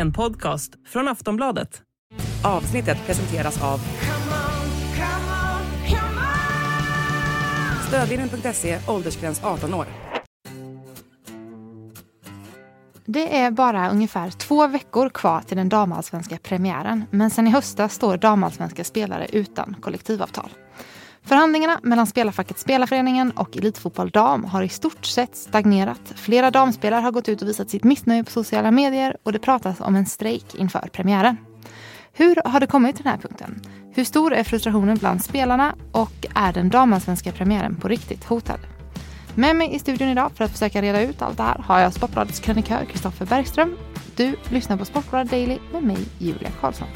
En podcast från Aftonbladet. Avsnittet presenteras av Stödvinnen.se, åldersgräns 18 år. Det är bara ungefär två veckor kvar till den damallsvenska premiären. Men sen i höstas står damallsvenska spelare utan kollektivavtal. Förhandlingarna mellan spelarfacket Spelarföreningen och Elitfotboll Dam har i stort sett stagnerat. Flera damspelare har gått ut och visat sitt missnöje på sociala medier och det pratas om en strejk inför premiären. Hur har det kommit till den här punkten? Hur stor är frustrationen bland spelarna och är den damallsvenska premiären på riktigt hotad? Med mig i studion idag för att försöka reda ut allt det här har jag Sportbladets krönikör Kristoffer Bergström. Du lyssnar på Sportbladet Daily med mig, Julia Karlsson.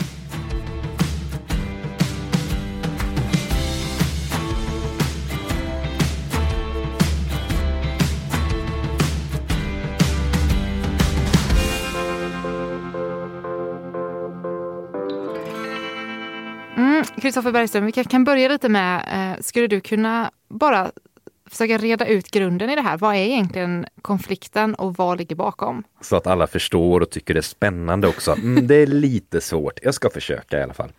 Kristoffer Bergström, vi kan börja lite med, eh, skulle du kunna bara försöka reda ut grunden i det här. Vad är egentligen konflikten och vad ligger bakom? Så att alla förstår och tycker det är spännande också. Mm, det är lite svårt. Jag ska försöka i alla fall.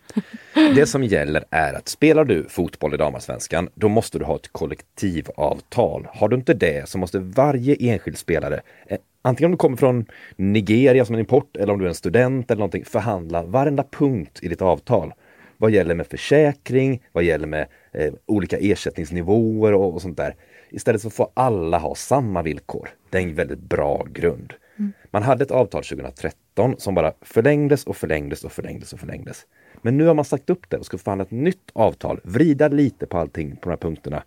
Det som gäller är att spelar du fotboll i damallsvenskan, då måste du ha ett kollektivavtal. Har du inte det så måste varje enskild spelare eh, Antingen om du kommer från Nigeria som en import eller om du är en student eller någonting, förhandla varenda punkt i ditt avtal vad gäller med försäkring, vad gäller med eh, olika ersättningsnivåer och, och, sånt där. Istället så får alla ha samma villkor. Det är en väldigt bra grund. Mm. Man hade ett avtal 2013 som bara förlängdes och förlängdes och förlängdes och förlängdes. Men nu har man sagt upp det och ska förhandla ett nytt avtal, vrida lite på allting på de här punkterna.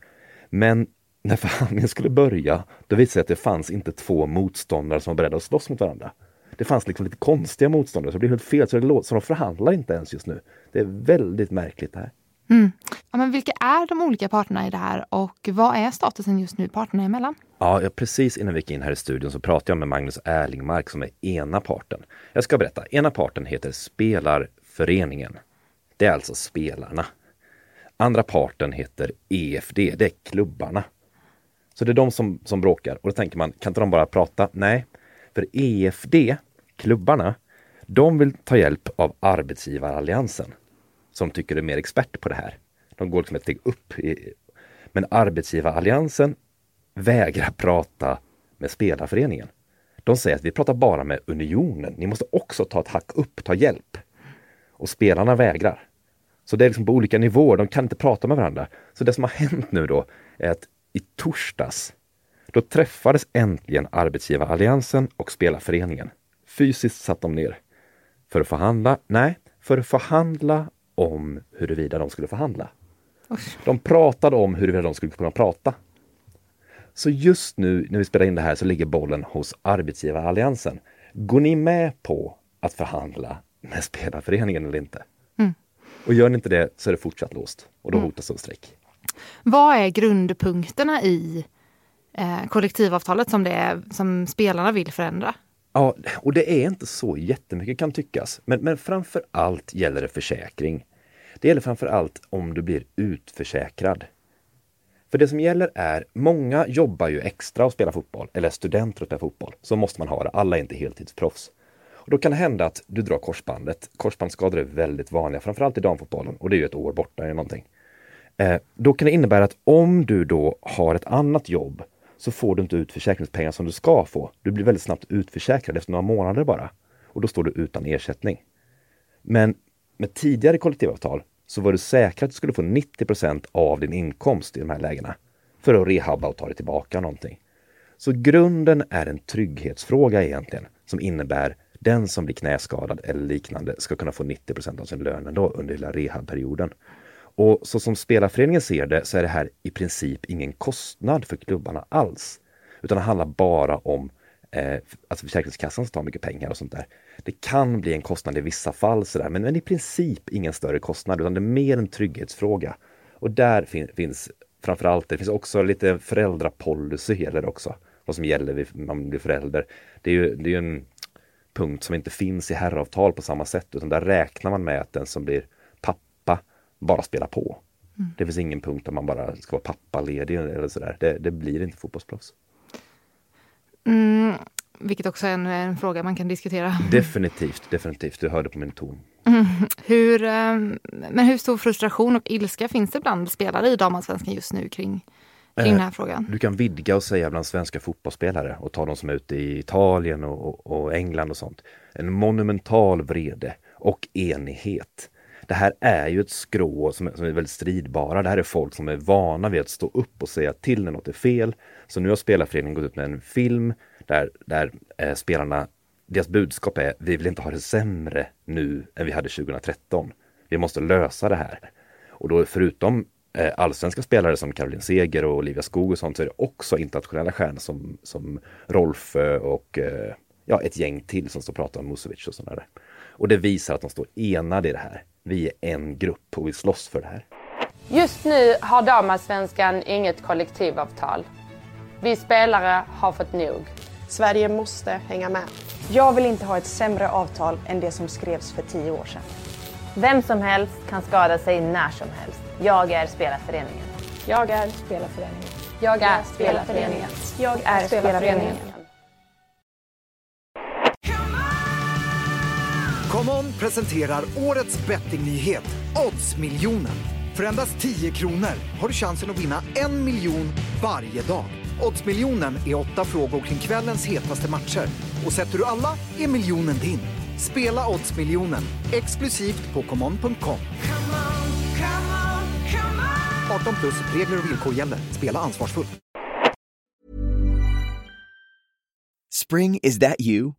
Men när förhandlingen skulle börja, då visade det sig att det fanns inte två motståndare som var beredda att slåss mot varandra det fanns liksom lite konstiga motståndare så det blev helt fel. Så, det låter, så de förhandlar inte ens just nu. Det är väldigt märkligt det här. Mm. Ja, men vilka är de olika parterna i det här och vad är statusen just nu parterna emellan? Ja, precis innan vi gick in här i studion så pratade jag med Magnus Erlingmark som är ena parten. Jag ska berätta. Ena parten heter Spelarföreningen. Det är alltså spelarna. Andra parten heter EFD, det är klubbarna. Så det är de som, som bråkar och då tänker man, kan inte de bara prata? Nej, för EFD klubbarna, de vill ta hjälp av arbetsgivaralliansen som tycker är mer expert på det här. De går liksom ett steg upp. I, men arbetsgivaralliansen vägrar prata med spelarföreningen. De säger att vi pratar bara med unionen. Ni måste också ta ett hack upp, ta hjälp. Och spelarna vägrar. Så det är liksom på olika nivåer, de kan inte prata med varandra. Så det som har hänt nu då är att i torsdags då träffades äntligen arbetsgivaralliansen och spelarföreningen. Fysiskt satt de ner. För att förhandla? Nej, för att förhandla om huruvida de skulle förhandla. De pratade om huruvida de skulle kunna prata. Så just nu när vi spelar in det här så ligger bollen hos arbetsgivaralliansen. Går ni med på att förhandla med spelarföreningen eller inte? Mm. Och gör ni inte det så är det fortsatt låst och då mm. hotas en strejk. Vad är grundpunkterna i eh, kollektivavtalet som, det är, som spelarna vill förändra. Ja, och det är inte så jättemycket kan tyckas. Men, men framför allt gäller det försäkring. Det gäller framför allt om du blir utförsäkrad. För det som gäller är, många jobbar ju extra och spelar fotboll, eller studenter och spelar fotboll. Så måste man ha det, alla är inte heltidsproffs. Och då kan det hända att du drar korsbandet. Korsbandsskador är väldigt vanliga, framförallt i damfotbollen. Och det är ju ett år borta eller någonting. Eh, då kan det innebära att om du då har ett annat jobb så får du inte ut försäkringspengar som du ska få. Du blir väldigt snabbt utförsäkrad efter några månader bara. Och då står du utan ersättning. Men med tidigare kollektivavtal så var du säker att du skulle få 90% av din inkomst i de här lägena för att rehabba och ta dig tillbaka någonting. Så grunden är en trygghetsfråga egentligen som innebär den som blir knäskadad eller liknande ska kunna få 90% av sin lön ändå under hela rehabperioden. Och så som spelarföreningen ser det så är det här i princip ingen kostnad för klubbarna alls. Utan det handlar bara om eh, att Försäkringskassan tar mycket pengar och sånt där. Det kan bli en kostnad i vissa fall sådär, men, men i princip ingen större kostnad utan det är mer en trygghetsfråga. Och där fin finns framförallt, det finns också lite föräldrapolicy gäller också. Vad som gäller när man blir förälder. Det är ju, det är en punkt som inte finns i herravtal på samma sätt utan där räknar man med att den som blir bara spela på. Mm. Det finns ingen punkt där man bara ska vara pappaledig eller sådär. Det, det blir inte fotbollsproffs. Mm. vilket också är en, en, fråga man kan diskutera. Definitivt, definitivt. Du hörde på min ton. Mm. Hur, ehm, men hur stor frustration och ilska finns det bland spelare i damallsvenskan just nu kring, kring eh, den här frågan? Du kan vidga och säga bland svenska fotbollsspelare och ta de som är ute i Italien och, och, och England och sånt. En monumental vrede och enighet. Det här är ju ett skrå som är, som är väldigt stridbara. Det här är folk som är vana vid att stå upp och säga till när något är fel. Så nu har spelarföreningen gått ut med en film där, där eh, spelarna, deras budskap är vi vill inte ha det sämre nu än vi hade 2013. Vi måste lösa det här. Och då förutom eh, allsvenska spelare som Caroline Seger och Olivia Skog och sånt så är det också internationella stjärnor som, som Rolf och eh, ja, ett gäng till som står och pratar om Musovic och sådana där. Och det visar att de står enade i det här. Vi är en grupp och vi slåss för det här. Just nu har damallsvenskan inget kollektivavtal. Vi spelare har fått nog. Sverige måste hänga med. Jag vill inte ha ett sämre avtal än det som skrevs för tio år sedan. Vem som helst kan skada sig när som helst. Jag är spelarföreningen. Jag är spelarföreningen. Jag är spelarföreningen. Jag är spelarföreningen. ComeOn presenterar årets bettingnyhet, Oddsmiljonen. För endast 10 kronor har du chansen att vinna en miljon varje dag. Oddsmiljonen är åtta frågor kring kvällens hetaste matcher. Och sätter du alla är miljonen din. Spela Oddsmiljonen exklusivt på common.com. 18 plus regler och villkor gäller. Spela ansvarsfullt. Spring, is that you?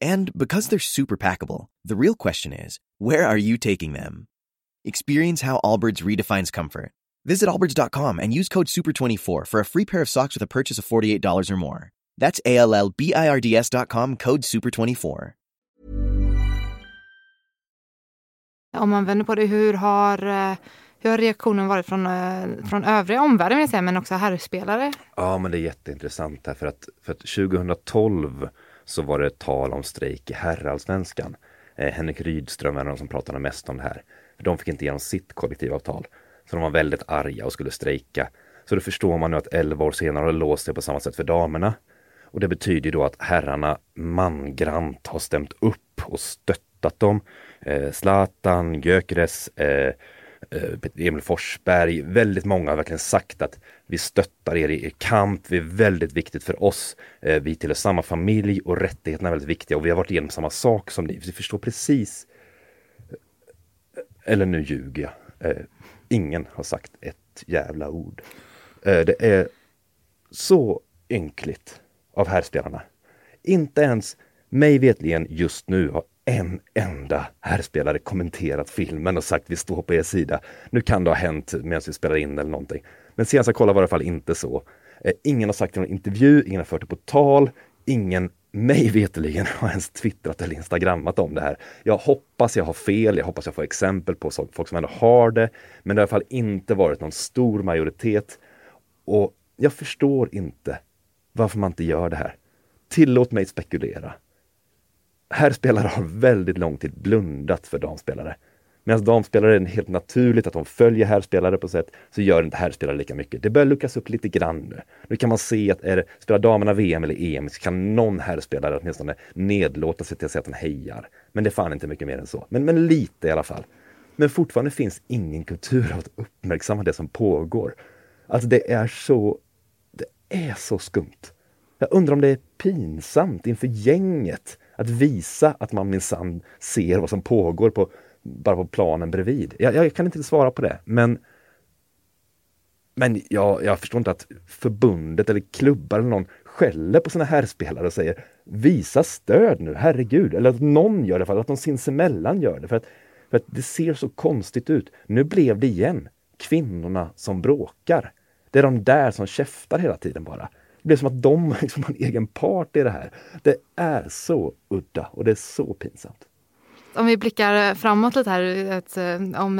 And because they're super packable, the real question is where are you taking them? Experience how Allbirds redefines comfort. Visit allbirds.com and use code SUPER24 for a free pair of socks with a purchase of $48 or more. That's A L L B I R D S.com code SUPER24. Om man vänder på det, hur har, eh, hur har reaktionen varit från, eh, från övriga omvärlden, vill säga, men också herrspelare? Ja, men det är jätteintressant här för att, för att 2012 så var det tal om strejk i herrallsvenskan. Eh, Henrik Rydström är den som pratade mest om det här. För de fick inte igenom sitt kollektivavtal. Så de var väldigt arga och skulle strejka. Så då förstår man nu att 11 år senare har det låst sig på samma sätt för damerna. Och det betyder då att herrarna mangrant har stämt upp och stöttat dem. Eh, Zlatan, Gyökeres, eh, Eh, Emil Forsberg, väldigt många har verkligen sagt att vi stöttar er i er kamp, det är väldigt viktigt för oss. Eh, vi tillhör samma familj och rättigheterna är väldigt viktiga och vi har varit igenom samma sak som ni. Vi förstår precis eh, eller nu ljuger jag. Ingen har sagt ett jävla ord. Det är så ynkligt av herrspelarna. Inte ens mig vetligen just nu har en enda herrspelare kommenterat filmen och sagt vi står på er sida. Nu kan det ha hänt medan vi spelar in eller någonting. Men senast jag kollade var det i alla fall inte så. Eh, ingen har sagt i någon intervju, ingen har fört det på tal, ingen mig veterligen har ens twittrat eller instagrammat om det här. Jag hoppas jag har fel, jag hoppas jag får exempel på folk som ändå har det. Men det har i alla fall inte varit någon stor majoritet. Och jag förstår inte varför man inte gör det här. Tillåt mig spekulera. Herrspelare har väldigt lång tid blundat för damspelare. Medan damspelare är det helt naturligt att de följer herrspelare på sätt, så gör inte herrspelare lika mycket. Det börjar luckras upp lite grann nu. Nu kan man se att är det, spelar damerna VM eller EM så kan någon herrspelare åtminstone nedlåta sig till att säga att de hejar. Men det är fan inte mycket mer än så. Men, men lite i alla fall. Men fortfarande finns ingen kultur av att uppmärksamma det som pågår. Alltså det är så, det är så skumt. Jag undrar om det är pinsamt inför gänget att visa att man minsann ser vad som pågår på bara på planen bredvid. Jag, jag kan inte svara på det, men men jag, jag förstår inte att förbundet eller klubbar eller någon skäller på sina herrspelare och säger visa stöd nu, herregud. Eller att någon gör det, för att de sinsemellan gör det. För att, för att det ser så konstigt ut. Nu blev det igen kvinnorna som bråkar. Det är de där som käftar hela tiden bara. Det blir som att de liksom har en egen part i det här. Det är så udda och det är så pinsamt. Om vi blickar framåt lite här, att, eh, om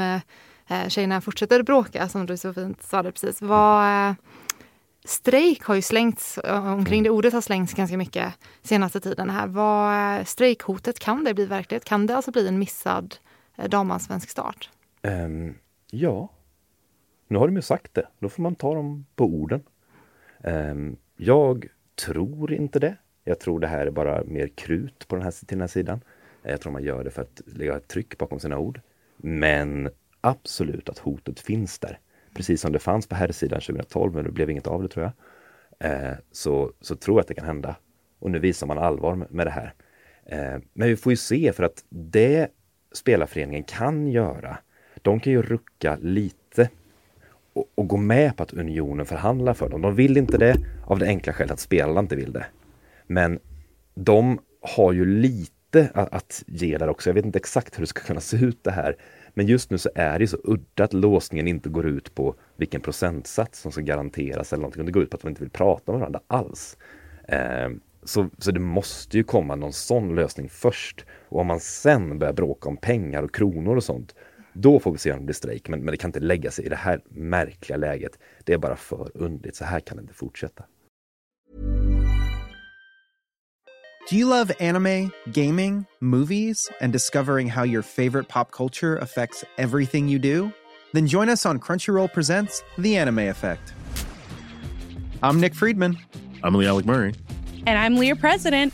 eh, tjejerna fortsätter bråka som du så fint sa det precis. Vad, eh, strejk har ju slängts omkring det ordet har slängts ganska mycket senaste tiden här. Vad strejkhotet, kan det bli verklighet? Kan det alltså bli en missad damallsvensk start? Um, ja, nu har de ju sagt det. Då får man ta dem på orden. Um, jag tror inte det. Jag tror det här är bara mer krut på den här, till den här sidan. Jag tror man gör det för att lägga ett tryck bakom sina ord. Men absolut att hotet finns där. Precis som det fanns på här sidan 2012, men det blev inget av det tror jag. Eh, så, så tror jag att det kan hända. Och nu visar man allvar med, med det här. Eh, men vi får ju se för att det spelarföreningen kan göra, de kan ju rucka lite och, och, gå med på att Unionen förhandlar för dem. De vill inte det av det enkla skälet att spelarna inte vill det. Men de har ju lite att, att ge där också. Jag vet inte exakt hur det ska kunna se ut det här. Men just nu så är det så udda att låsningen inte går ut på vilken procentsats som ska garanteras eller någonting. Det går ut på att de inte vill prata med varandra alls. Eh, så, så det måste ju komma någon sån lösning först. Och om man sen börjar bråka om pengar och kronor och sånt, då får vi se om det blir strejk. Men, men det kan inte lägga sig i det här märkliga läget. Det är bara för undligt. Så här kan det inte fortsätta. Do you love anime, gaming, movies, and discovering how your favorite pop culture affects everything you do? Then join us on Crunchyroll Presents The Anime Effect. I'm Nick Friedman. I'm Lee Alec Murray. And I'm Leah President.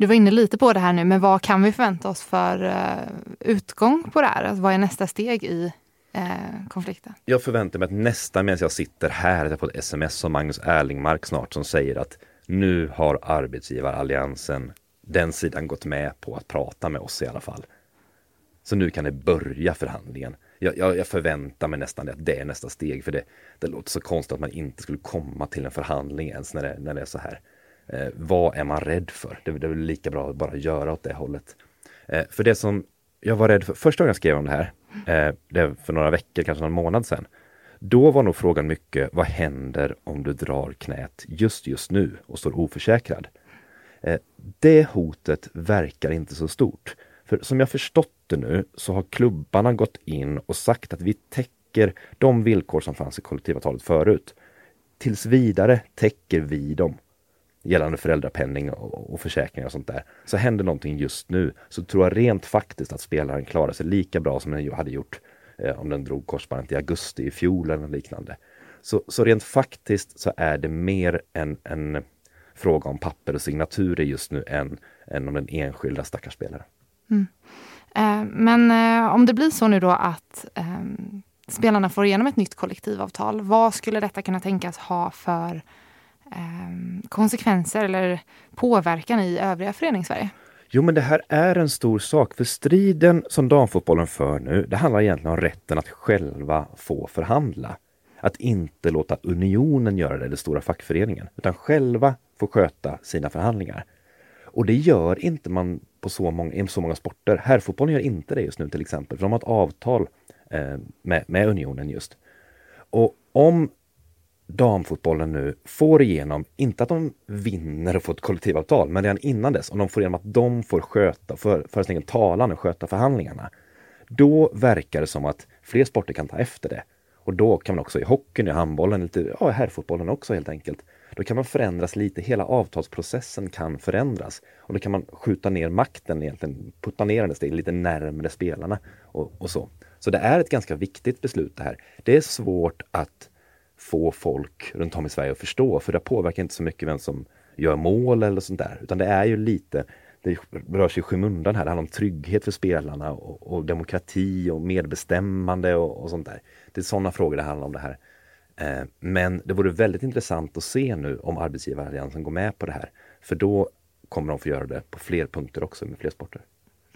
Du var inne lite på det här nu, men vad kan vi förvänta oss för uh, utgång på det här? Alltså, vad är nästa steg i uh, konflikten? Jag förväntar mig att nästa medan jag sitter här, att jag får ett sms av Magnus Erlingmark snart som säger att nu har arbetsgivaralliansen den sidan gått med på att prata med oss i alla fall. Så nu kan det börja förhandlingen. Jag, jag, jag förväntar mig nästan att det är nästa steg för det, det låter så konstigt att man inte skulle komma till en förhandling ens när det, när det är så här. Eh, vad är man rädd för? Det, det är väl lika bra att bara göra åt det hållet. Eh, för det som jag var rädd för, första gången jag skrev om det här, eh, det för några veckor, kanske någon månad sedan, då var nog frågan mycket, vad händer om du drar knät just just nu och står oförsäkrad? Eh, det hotet verkar inte så stort. För som jag förstått det nu så har klubbarna gått in och sagt att vi täcker de villkor som fanns i kollektivavtalet förut. Tills vidare täcker vi dem gällande föräldrapenning och, och försäkringar och sånt där. Så händer någonting just nu så tror jag rent faktiskt att spelaren klarar sig lika bra som den hade gjort eh, om den drog korsbandet i augusti i fjol eller liknande. Så, så rent faktiskt så är det mer en, en fråga om papper och signaturer just nu än, än om den enskilda stackars spelaren. Mm. Eh, men eh, om det blir så nu då att eh, spelarna får igenom ett nytt kollektivavtal, vad skulle detta kunna tänkas ha för eh, konsekvenser eller påverkan i övriga föreningssverige? Jo, men det här är en stor sak, för striden som damfotbollen för nu, det handlar egentligen om rätten att själva få förhandla. Att inte låta unionen göra det, den stora fackföreningen, utan själva få sköta sina förhandlingar. Och det gör inte man på så många, i så många sporter. Herrfotbollen gör inte det just nu till exempel, för de har ett avtal eh, med, med unionen just. Och om damfotbollen nu får igenom, inte att de vinner och får ett kollektivavtal, men redan innan dess, om de får igenom att de får sköta, för, för sin egen talan och sköta förhandlingarna, då verkar det som att fler sporter kan ta efter det. Och då kan man också i hockeyn, i handbollen, lite, ja, herrfotbollen också helt enkelt, då kan man förändras lite. Hela avtalsprocessen kan förändras. Och då kan man skjuta ner makten egentligen, putta ner den steg lite närmare spelarna och, och, så. Så det är ett ganska viktigt beslut det här. Det är svårt att få folk runt om i Sverige att förstå. För det påverkar inte så mycket vem som gör mål eller sånt där. Utan det är ju lite, det rör sig i skymundan här. Det handlar om trygghet för spelarna och, och demokrati och medbestämmande och, och, sånt där. Det är sådana frågor det handlar om det här. Eh, men det vore väldigt intressant att se nu om arbetsgivaralliansen går med på det här. För då kommer de få göra det på fler punkter också med fler sporter.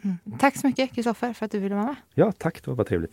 Mm. Tack så mycket Kristoffer för att du ville vara med. Ja, tack. Det var bara trevligt.